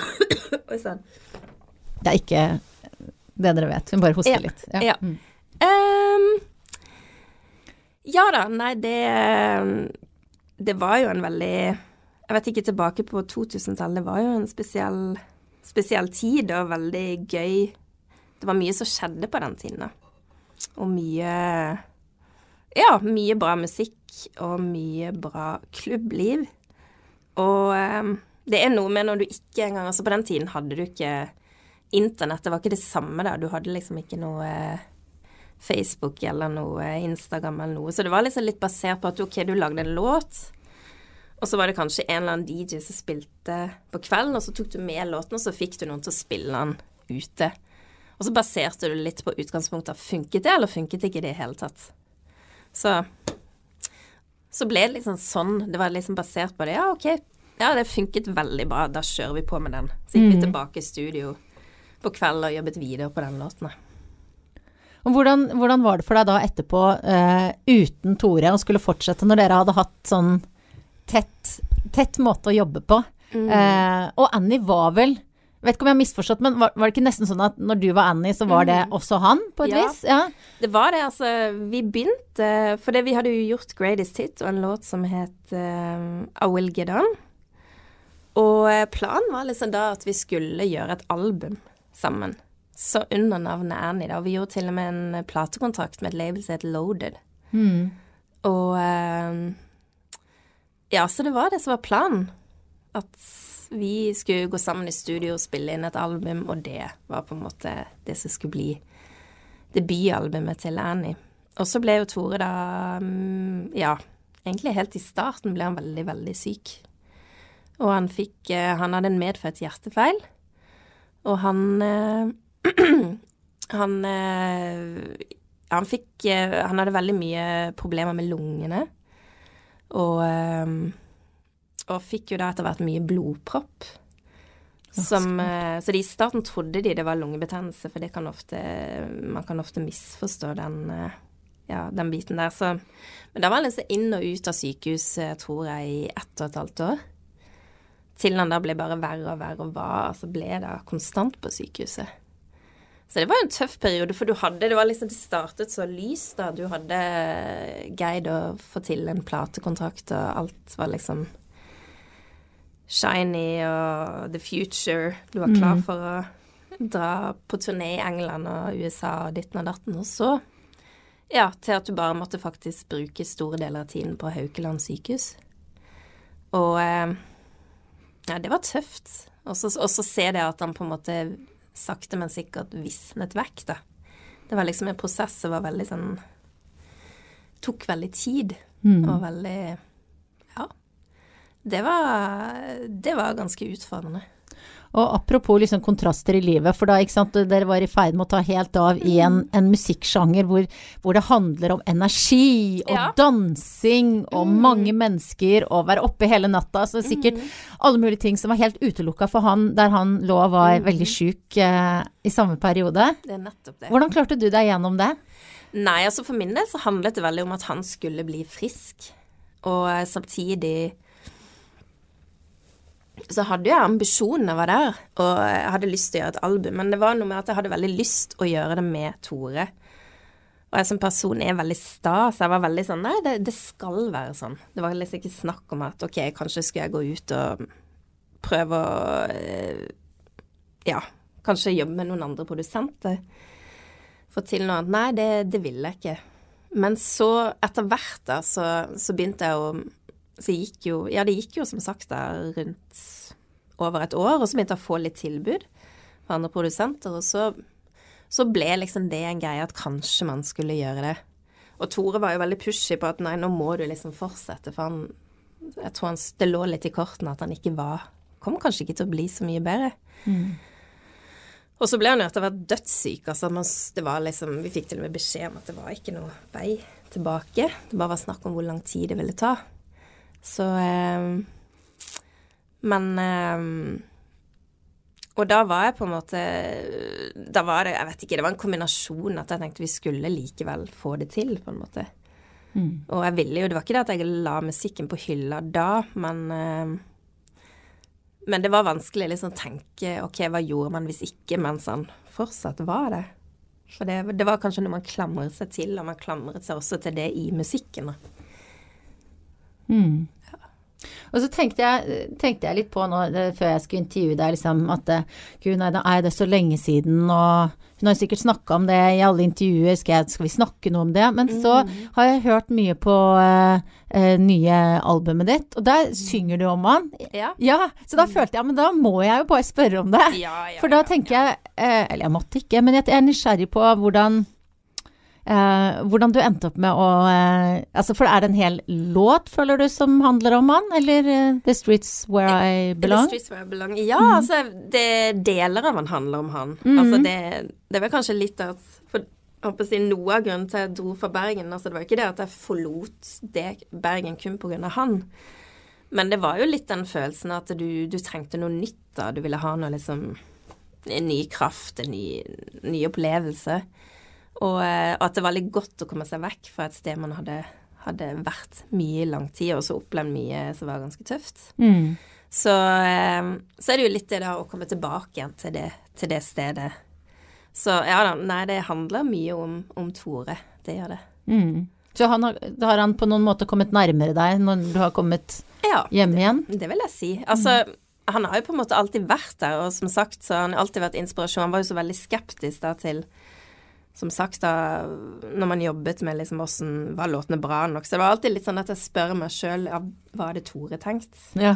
Oi sann. Det er ikke det dere vet. Hun bare hoster litt. Ja. Ehm, ja da, nei, det Det var jo en veldig Jeg vet ikke, tilbake på 2000-tallet, det var jo en spesiell, spesiell tid og veldig gøy. Det var mye som skjedde på den tiden, da. Og mye Ja, mye bra musikk og mye bra klubbliv. Og um, det er noe med når du ikke engang Altså, på den tiden hadde du ikke Internett, det var ikke det samme da. Du hadde liksom ikke noe Facebook eller noe Instagram eller noe. Så det var liksom litt basert på at ok, du lagde en låt, og så var det kanskje en eller annen DJ som spilte på kvelden, og så tok du med låten, og så fikk du noen til å spille den ute. Og så baserte du litt på utgangspunktet funket det, eller funket det ikke i det hele tatt. Så så ble det liksom sånn. Det var liksom basert på det. Ja, ok. Ja, det funket veldig bra. Da kjører vi på med den. Så gikk vi tilbake i studio på kvelden og jobbet videre på den låten. Hvordan, hvordan var det for deg da etterpå, uh, uten Tore, å skulle fortsette når dere hadde hatt sånn tett, tett måte å jobbe på? Eh, og Annie var vel Vet ikke om jeg har misforstått, men var, var, det ikke nesten sånn at når du var Annie, så var det også han, på et Ja. vis? Ja. Det var det, altså. Vi begynte For vi hadde jo gjort Greatest Hit og en låt som het uh, I Will Get On. Og planen var liksom da at vi skulle gjøre et album sammen. Så under navnet Annie, da. Vi gjorde til og med en eh, platekontrakt med et label som het Loaded. Mm. Og eh, Ja, så det var det som var planen. At vi skulle gå sammen i studio og spille inn et album, og det var på en måte det som skulle bli debutalbumet til Annie. Og så ble jo Tore da mm, Ja, egentlig helt i starten ble han veldig, veldig syk. Og han fikk eh, Han hadde en medfødt hjertefeil, og han eh, Han eh, Han fikk eh, Han hadde veldig mye problemer med lungene. Og, eh, og fikk jo da etter hvert mye blodpropp. Som, så de i starten trodde de det var lungebetennelse, for det kan ofte, man kan ofte misforstå den, ja, den biten der. Så, men da var han liksom inn og ut av sykehuset, tror jeg, i ett og et halvt år. Til han da ble bare verre og verre og var, altså ble da konstant på sykehuset. Så det var jo en tøff periode, for du hadde Det var liksom det startet så lyst, da. Du hadde greid å få til en platekontrakt, og alt var liksom shiny og the future. Du var klar for å dra på turné i England og USA og ditten og datten. Og så, ja, til at du bare måtte faktisk bruke store deler av tiden på Haukeland sykehus. Og eh, ja, det var tøft. Og så se det at han på en måte sakte, men sikkert visnet vekk, da. Det var liksom en prosess som var veldig sånn Tok veldig tid, og veldig Ja. Det var, det var ganske utfordrende. Og apropos liksom kontraster i livet, for da, ikke sant, dere var i ferd med å ta helt av i en, en musikksjanger hvor, hvor det handler om energi og Ja. dansing og mange mennesker og være oppe hele natta, så sikkert alle mulige ting som var helt utelukka for han der han lå og var veldig sjuk eh, i samme periode. Det er nettopp det. Hvordan klarte du deg gjennom det? Nei, altså for min del så handlet det veldig om at han skulle bli frisk. Og eh, samtidig så hadde jeg ambisjoner var der, og jeg hadde lyst til å gjøre et album. Men det var noe med at jeg hadde veldig lyst å gjøre det med Tore. Og jeg som person er veldig sta, så jeg var veldig sånn Nei, det, det skal være sånn. Det var liksom ikke snakk om at ok, kanskje skulle jeg gå ut og prøve å eh, Ja, kanskje jobbe med noen andre produsenter få til noe annet. Nei, det, det ville jeg ikke. Men så, etter hvert da, så, så begynte jeg å Så gikk jo Ja, det gikk jo som sagt da rundt over et år, og så begynte jeg å få litt tilbud fra andre produsenter, og så, så ble liksom det en greie at kanskje man skulle gjøre det. Og Tore var jo veldig pushy på at nei, nå må du liksom fortsette, for han Jeg tror han, det lå litt i kortene at han ikke var Kom kanskje ikke til å bli så mye bedre. Og så ble han jo etter hvert dødssyk. Altså, man, det var liksom, vi fikk til og med beskjed om at det var ikke noe vei tilbake. Det bare var snakk om hvor lang tid det ville ta. Så eh, Men eh, Og da var jeg på en måte Da var det Jeg vet ikke, det var en kombinasjon at jeg tenkte vi skulle likevel få det til, på en måte. Og jeg ville jo Det var ikke det at jeg la musikken på hylla da, men eh, men det var vanskelig liksom å tenke ok, hva gjorde man hvis ikke, mens han fortsatt var det. For det, det var kanskje noe man klamret seg til, og man klamret seg også til det i musikken. da. Og så tenkte jeg, tenkte jeg litt på nå før jeg skulle intervjue deg, liksom, at eh, gud nei, da er det så lenge siden, og hun har sikkert snakka om det i alle intervjuer, skal, jeg, skal vi snakke noe om det? Men så har jeg hørt mye på uh, eh, nye albumet ditt, og der synger du om han. Ja. Ja, så da følte jeg, men da må jeg jo bare spørre om det. Ja, ja, For da tenker jeg, uh, eller jeg måtte ikke, men jeg er nysgjerrig på hvordan eh, hvordan du endte opp med å eh, Altså, for er det en hel låt, føler du, som handler om han, eller uh, The Streets Where I Belong? The Streets Where I Belong. Ja, altså, det deler av han handler om han. Altså, det, det var kanskje litt at For jeg håper si noe av grunnen til at jeg dro fra Bergen, altså det var ikke det at jeg forlot det, Bergen kun av han. Men det var jo litt den følelsen at du, du trengte noe nytt, da. Du ville ha noe liksom En ny kraft, en ny, ny opplevelse. Og eh, at det var veldig godt å komme seg vekk fra et sted man hadde, hadde vært mye i lang tid, og så opplevd mye som var ganske tøft. Mm. Så, eh, så er det jo litt det da å komme tilbake igjen til det, til det stedet. Så ja da, nei, det handler mye om, om Tore. Det gjør det. Mm. Så han har, har, han på noen måte kommet nærmere deg når du har kommet ja, hjem igjen? Det, det vil jeg si. Altså, mm. han har jo på en måte alltid vært der, og som sagt så har han alltid vært inspirasjon. Han var jo så veldig skeptisk da til som sagt, da, når man jobbet med liksom åssen var låtene bra nok, så det var alltid litt sånn at jeg spør meg sjøl ja, hva hadde Tore tenkt? Ja.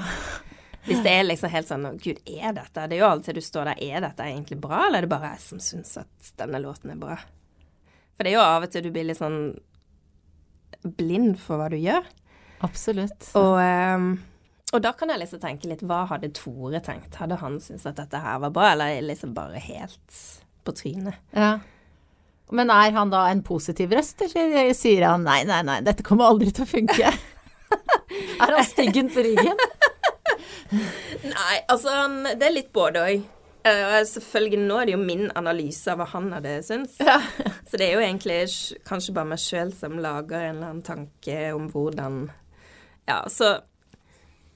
Hvis det er liksom helt sånn Gud, er dette Det er jo alltid du står der, er dette egentlig bra, eller er det bare jeg som syns at denne låten er bra? For det er jo av og til du blir litt sånn blind for hva du gjør. Absolutt. Og, um, og da kan jeg liksom tenke litt Hva hadde Tore tenkt? Hadde han syntes at dette her var bra, eller liksom bare helt på trynet? Ja. Men er han da en positiv røst, eller sier han nei, nei, nei, dette kommer aldri til å funke? er han styggen på ryggen? nei, altså det er litt både òg. Uh, selvfølgelig, nå er det jo min analyse av hva han hadde syntes. Ja. Så det er jo egentlig kanskje bare meg sjøl som lager en eller annen tanke om hvordan Ja, så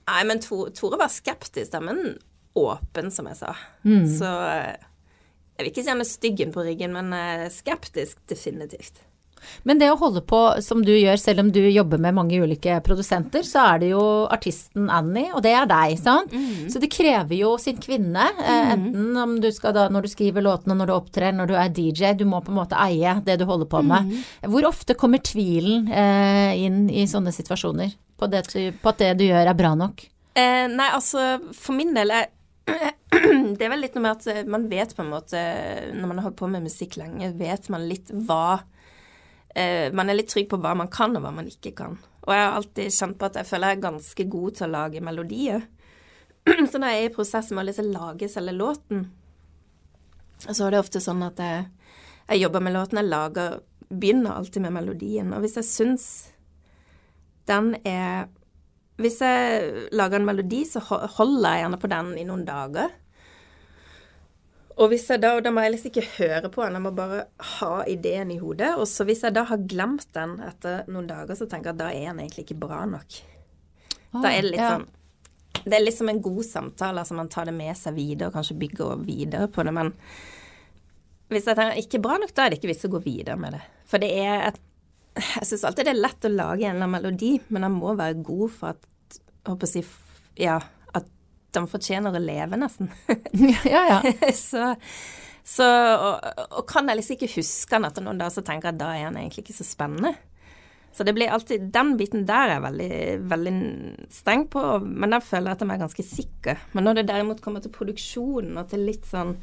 Nei, men Tore, var skeptisk, da, men åpen, som jeg sa. Mm. Så uh, jeg vil ikke si er styggen på ryggen, men eh, skeptisk definitivt. Men det å holde på som du gjør, selv om du jobber med mange ulike produsenter, så er det jo artisten Annie, og det er deg, sant? Mm. Så det krever jo sin kvinne, mm. enten om du skal da når du skriver låtene, når du opptrer, når du er DJ, du må på en måte eie det du holder på med. Mm. Hvor ofte kommer tvilen eh, inn i sånne situasjoner på, det, på, at det du gjør er bra nok? Eh, nei, altså for min del er det er vel litt noe med at eh, man vet på en måte Når man har holdt på med musikk lenge, vet man litt hva eh, Man er litt trygg på hva man kan, og hva man ikke kan. Og jeg har alltid kjent på at jeg føler jeg er ganske god til å lage melodier. Så når jeg er i prosess med å liksom lage selve låten, så er det ofte sånn at jeg, jeg jobber med låten, jeg lager Begynner alltid med melodien. Og hvis jeg syns den er hvis jeg lager en melodi, så holder jeg gjerne på den i noen dager. Og hvis jeg da, og da må jeg liksom ikke høre på den, jeg må bare ha ideen i hodet. Og så hvis jeg da har glemt den etter noen dager, så tenker jeg at da er den egentlig ikke bra nok. Ah, da er det litt ja. sånn Det er liksom en god samtale, altså man tar det med seg videre og kanskje bygger videre på det. Men hvis jeg tenker ikke bra nok, da er det ikke vits å gå videre med det. For det er et jeg syns alltid det er lett å lage en eller annen melodi, men den må være god for at håper å si, ja, at de fortjener å leve, nesten. ja, ja. så, så og, og, kan jeg liksom ikke huske den etter noen dager, så tenker jeg at da er den egentlig ikke så spennende. Så det blir alltid Den biten der er jeg veldig, veldig streng på, men der føler jeg at jeg er ganske sikker. Men når det derimot kommer til produksjonen og til litt sånn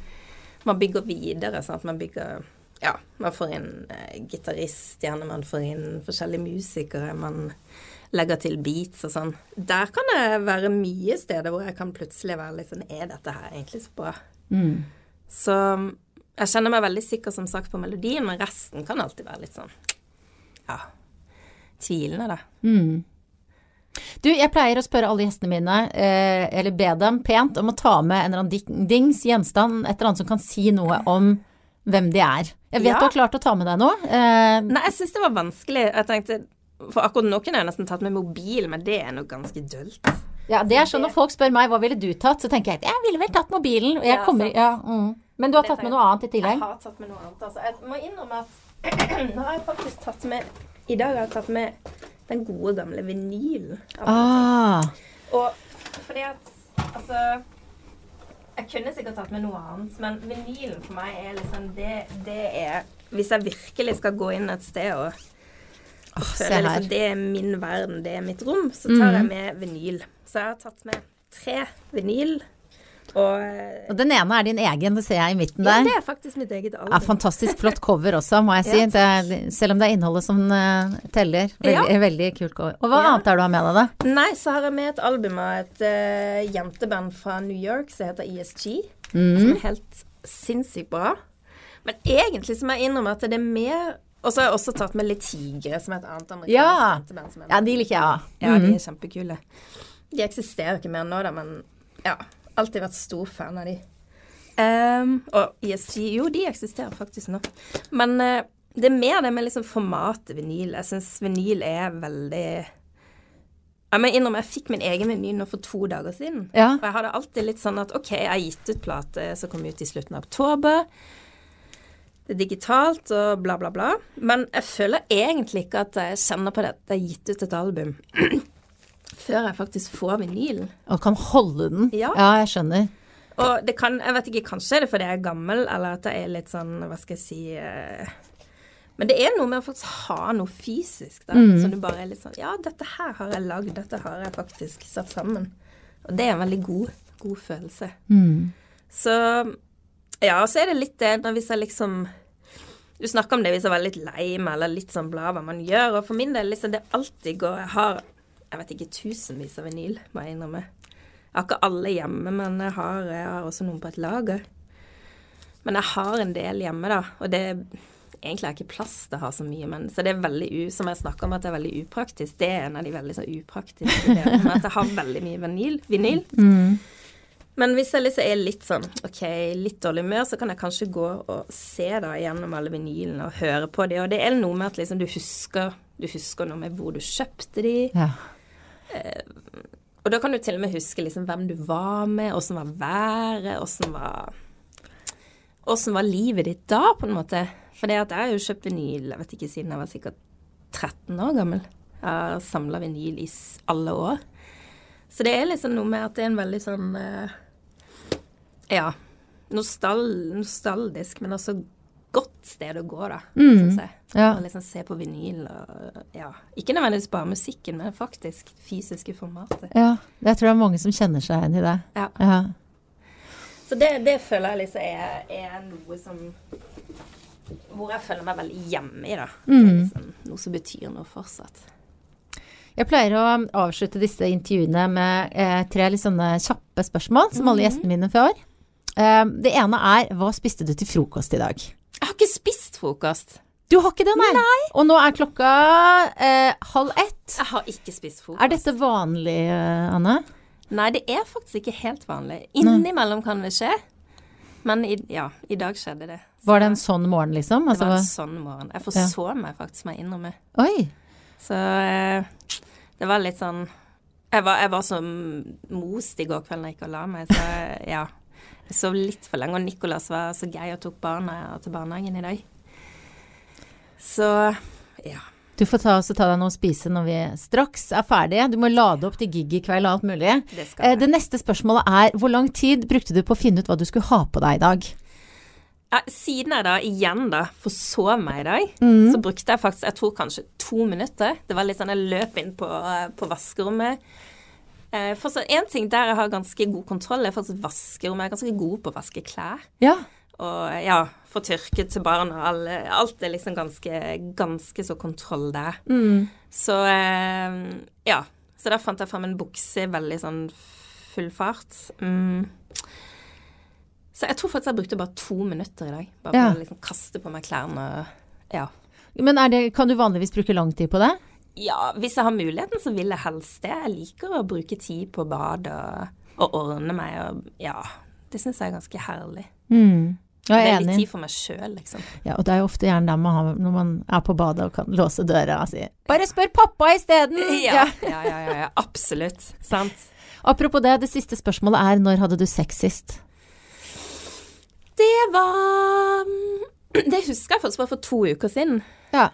Man bygger videre, sånn at man bygger ja, man får inn eh, gitarist, gjerne man får inn forskjellige musikere. Man legger til beats og sånn. Der kan det være mye steder hvor jeg kan plutselig være litt sånn Er dette her egentlig så bra? Mm. Så jeg kjenner meg veldig sikker, som sagt, på melodien, men resten kan alltid være litt sånn Ja, tvilende, da. Mm. Du, jeg pleier å spørre alle gjestene mine, eh, eller be dem pent, om å ta med en eller annen dings, gjenstand, et eller annet som kan si noe om hvem de er. Jeg vet ja. du har klart å ta med deg noe. Eh, Nei, jeg syns det var vanskelig. Jeg tenkte, For akkurat nå kunne jeg nesten tatt med mobil, men det er nok ganske dølt. Ja, det er sånn når folk spør meg hva ville du tatt, så tenker jeg at jeg ville vel tatt mobilen. Og jeg ja, kommer, ja, mm. Men du har tatt med noe annet i tillegg? Jeg har tatt med noe annet. Altså. Jeg må innrømme at nå har jeg faktisk tatt med I dag har jeg tatt med den gode, gamle vinylen. Ah. Og fordi at Altså jeg kunne sikkert tatt med noe annet, men vinylen for meg er liksom det, det er Hvis jeg virkelig skal gå inn et sted og, og oh, føle liksom det er min verden, det er mitt rom, så tar mm. jeg med vinyl. Så jeg har tatt med tre vinyl og, og, den ene er din egen, det ser jeg i midten der. Ja, det er faktisk mitt eget album. Ja, fantastisk flott cover også, må jeg si. Er, selv om det er innholdet som uh, teller. Veldig, ja. veldig kult cover. Og hva ja. annet er du har med deg, da? Nei, så har jeg med et album av et uh, jenteband fra New York som heter ESG. Mm. Som er helt sinnssykt bra. Men egentlig så må jeg innrømme at det er mer og så har jeg også tatt med litt Tigre, som er et annet amerikansk ja. jenteband. ja, de liker jeg. Ja, de er mm. kjempekule. De eksisterer ikke mer nå, da, men ja alltid vært stor fan av de. Um, og ISG Jo, de eksisterer faktisk nå. Men uh, det er mer det med liksom formatet vinyl. Jeg syns vinyl er veldig Jeg må innrømme, jeg fikk min egen vinyl nå for to dager siden. Ja. Og jeg hadde alltid litt sånn at OK, jeg har gitt ut plate som kom ut i slutten av oktober. Det er digitalt og bla, bla, bla. Men jeg føler egentlig ikke at jeg kjenner på det at jeg har gitt ut et album før jeg faktisk får vinylen. Og kan holde den. Ja. jeg skjønner. Og det kan, jeg vet ikke, kanskje er det fordi jeg er gammel, eller at jeg er litt sånn, hva skal jeg si eh, Men det er noe med å faktisk ha noe fysisk, da. Som du bare er litt sånn Ja, dette her har jeg lagd, dette har jeg faktisk satt sammen. Og det er en veldig god, god følelse. Så Ja, og så er det litt det når hvis jeg liksom Du snakker om det hvis jeg var litt lei meg, eller litt sånn bla hva man gjør. Og for min del, liksom, det alltid går Jeg har jeg vet ikke, tusenvis av vinyl, må jeg innrømme. Jeg har ikke alle hjemme, men jeg har, jeg har også noen på et lager. Men jeg har en del hjemme, da. Og det Egentlig har jeg ikke plass til å ha så mye, men så det er veldig u, som jeg snakker om at det er veldig upraktisk. Det er en av de veldig så upraktiske delene med at jeg har veldig mye vinyl. vinyl. Men hvis jeg liksom er litt sånn OK, litt dårlig humør, så kan jeg kanskje gå og se da gjennom alle vinylene og høre på de. Og det er noe med at liksom du husker Du husker noe med hvor du kjøpte de. Ja. Og da kan du til og med huske liksom hvem du var med, åssen var været, åssen var Åssen var livet ditt da, på en måte? For det at jeg har jo kjøpt vinyl jeg vet ikke, siden jeg var sikkert 13 år gammel. Jeg har samla vinyl i alle år. Så det er liksom noe med at det er en veldig sånn eh, Ja. Nostal nostaldisk, men også godt sted å gå, da, syns jeg. Ja. Og liksom se på vinyl og ja. Ikke nødvendigvis bare musikken, men faktisk fysiske formatet. ja. Jeg tror det er mange som kjenner seg igjen i det. Ja. Ja. Så det, det føler jeg liksom er, er noe som Hvor jeg føler meg veldig hjemme i, da. Er liksom noe som betyr noe fortsatt. Jeg pleier å avslutte disse intervjuene med eh, tre litt sånne kjappe spørsmål, som alle gjestene mine får. Eh, det ene er hva spiste du til frokost i dag? Jeg har ikke spist frokost. Du har ikke det, nei? nei. Og nå er klokka eh, halv ett. Jeg har ikke spist frokost. Er dette vanlig, eh, Anne? Nei, det er faktisk ikke helt vanlig. Innimellom kan det skje. Men i, ja, i dag skjedde det. Så Var det en sånn morgen, liksom? det Altså, var en sånn morgen. Jeg forså meg faktisk, må jeg innrømme. oi. Så eh, det var litt sånn Jeg var, jeg var så most i går kveld da jeg gikk og la meg, så ja. Jeg sov litt for lenge, og Nicolas var så gøy og tok barna til barnehagen i dag. Så ja. Du får ta, ta deg noe å spise når vi straks er ferdige. Du må lade opp til gig i kveld og alt mulig. Det Eh, det neste spørsmålet er hvor lang tid brukte du på å finne ut hva du skulle ha på deg i dag? Ja, siden jeg da igjen da forsov meg i dag, Mm. så brukte jeg faktisk jeg tror kanskje to minutter. Det var litt sånn jeg løp inn på, på vaskerommet. Eh, for en ting der jeg har ganske god kontroll, er faktisk vaskerommet. Jeg er ganske god på å vaske klær. Ja. Og ja, få tørket til barna. Alle, alt er liksom ganske, ganske så kontroll der. Så eh, ja. Så da fant jeg frem en bukse i veldig sånn full fart. Mm. Så jeg tror faktisk jeg brukte bare to minutter i dag. Bare Ja. på å liksom kaste på meg klærne. Ja. Men er det, kan du vanligvis bruke lang tid på det? Ja, hvis jeg har muligheten, så vil jeg helst det. Jeg liker å bruke tid på bad og, og ordne meg og ja. Det syns jeg er ganske herlig. Jeg Det er er litt tid for meg sjøl, liksom. Ja, og det er jo ofte gjerne der man har når man er på badet og kan låse døra og si 'bare spør pappa isteden'. Ja, ja, ja, ja, ja absolutt. Sant. Apropos det, det siste spørsmålet er når hadde du sex sist? Det var Det husker jeg faktisk bare for to uker siden. Ja.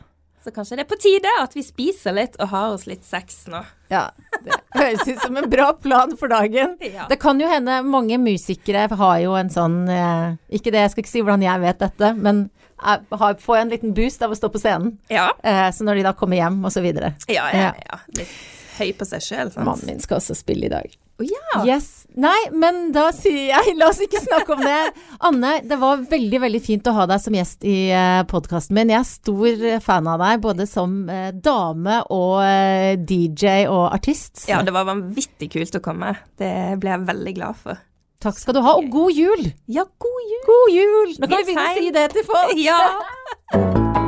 Så kanskje det er på tide at vi spiser litt og har oss litt sex nå. Ja, det høres ut som en bra plan for dagen. Ja. Det kan jo hende mange musikere har jo en sånn eh, Ikke det, jeg skal ikke si hvordan jeg vet dette, men har, får en liten boost av å stå på scenen. Ja. Eh, så når de da kommer hjem, og så videre. Ja, ja, ja. Litt høy på seg sjøl. Mannen min skal også spille i dag. Oh, ja. Yes. Nei, men da sier jeg la oss ikke snakke om det. Anne, det var veldig, veldig fint å ha deg som gjest i uh, podkasten min. Jeg er stor eh, fan av deg, både som eh, dame og eh, DJ og artist. Ja, det var vanvittig kult å komme. Det ble jeg veldig glad for. Takk skal du ha, og god jul! Ja, god jul! God jul! Nå kan vi begynne å si det til folk. Ja.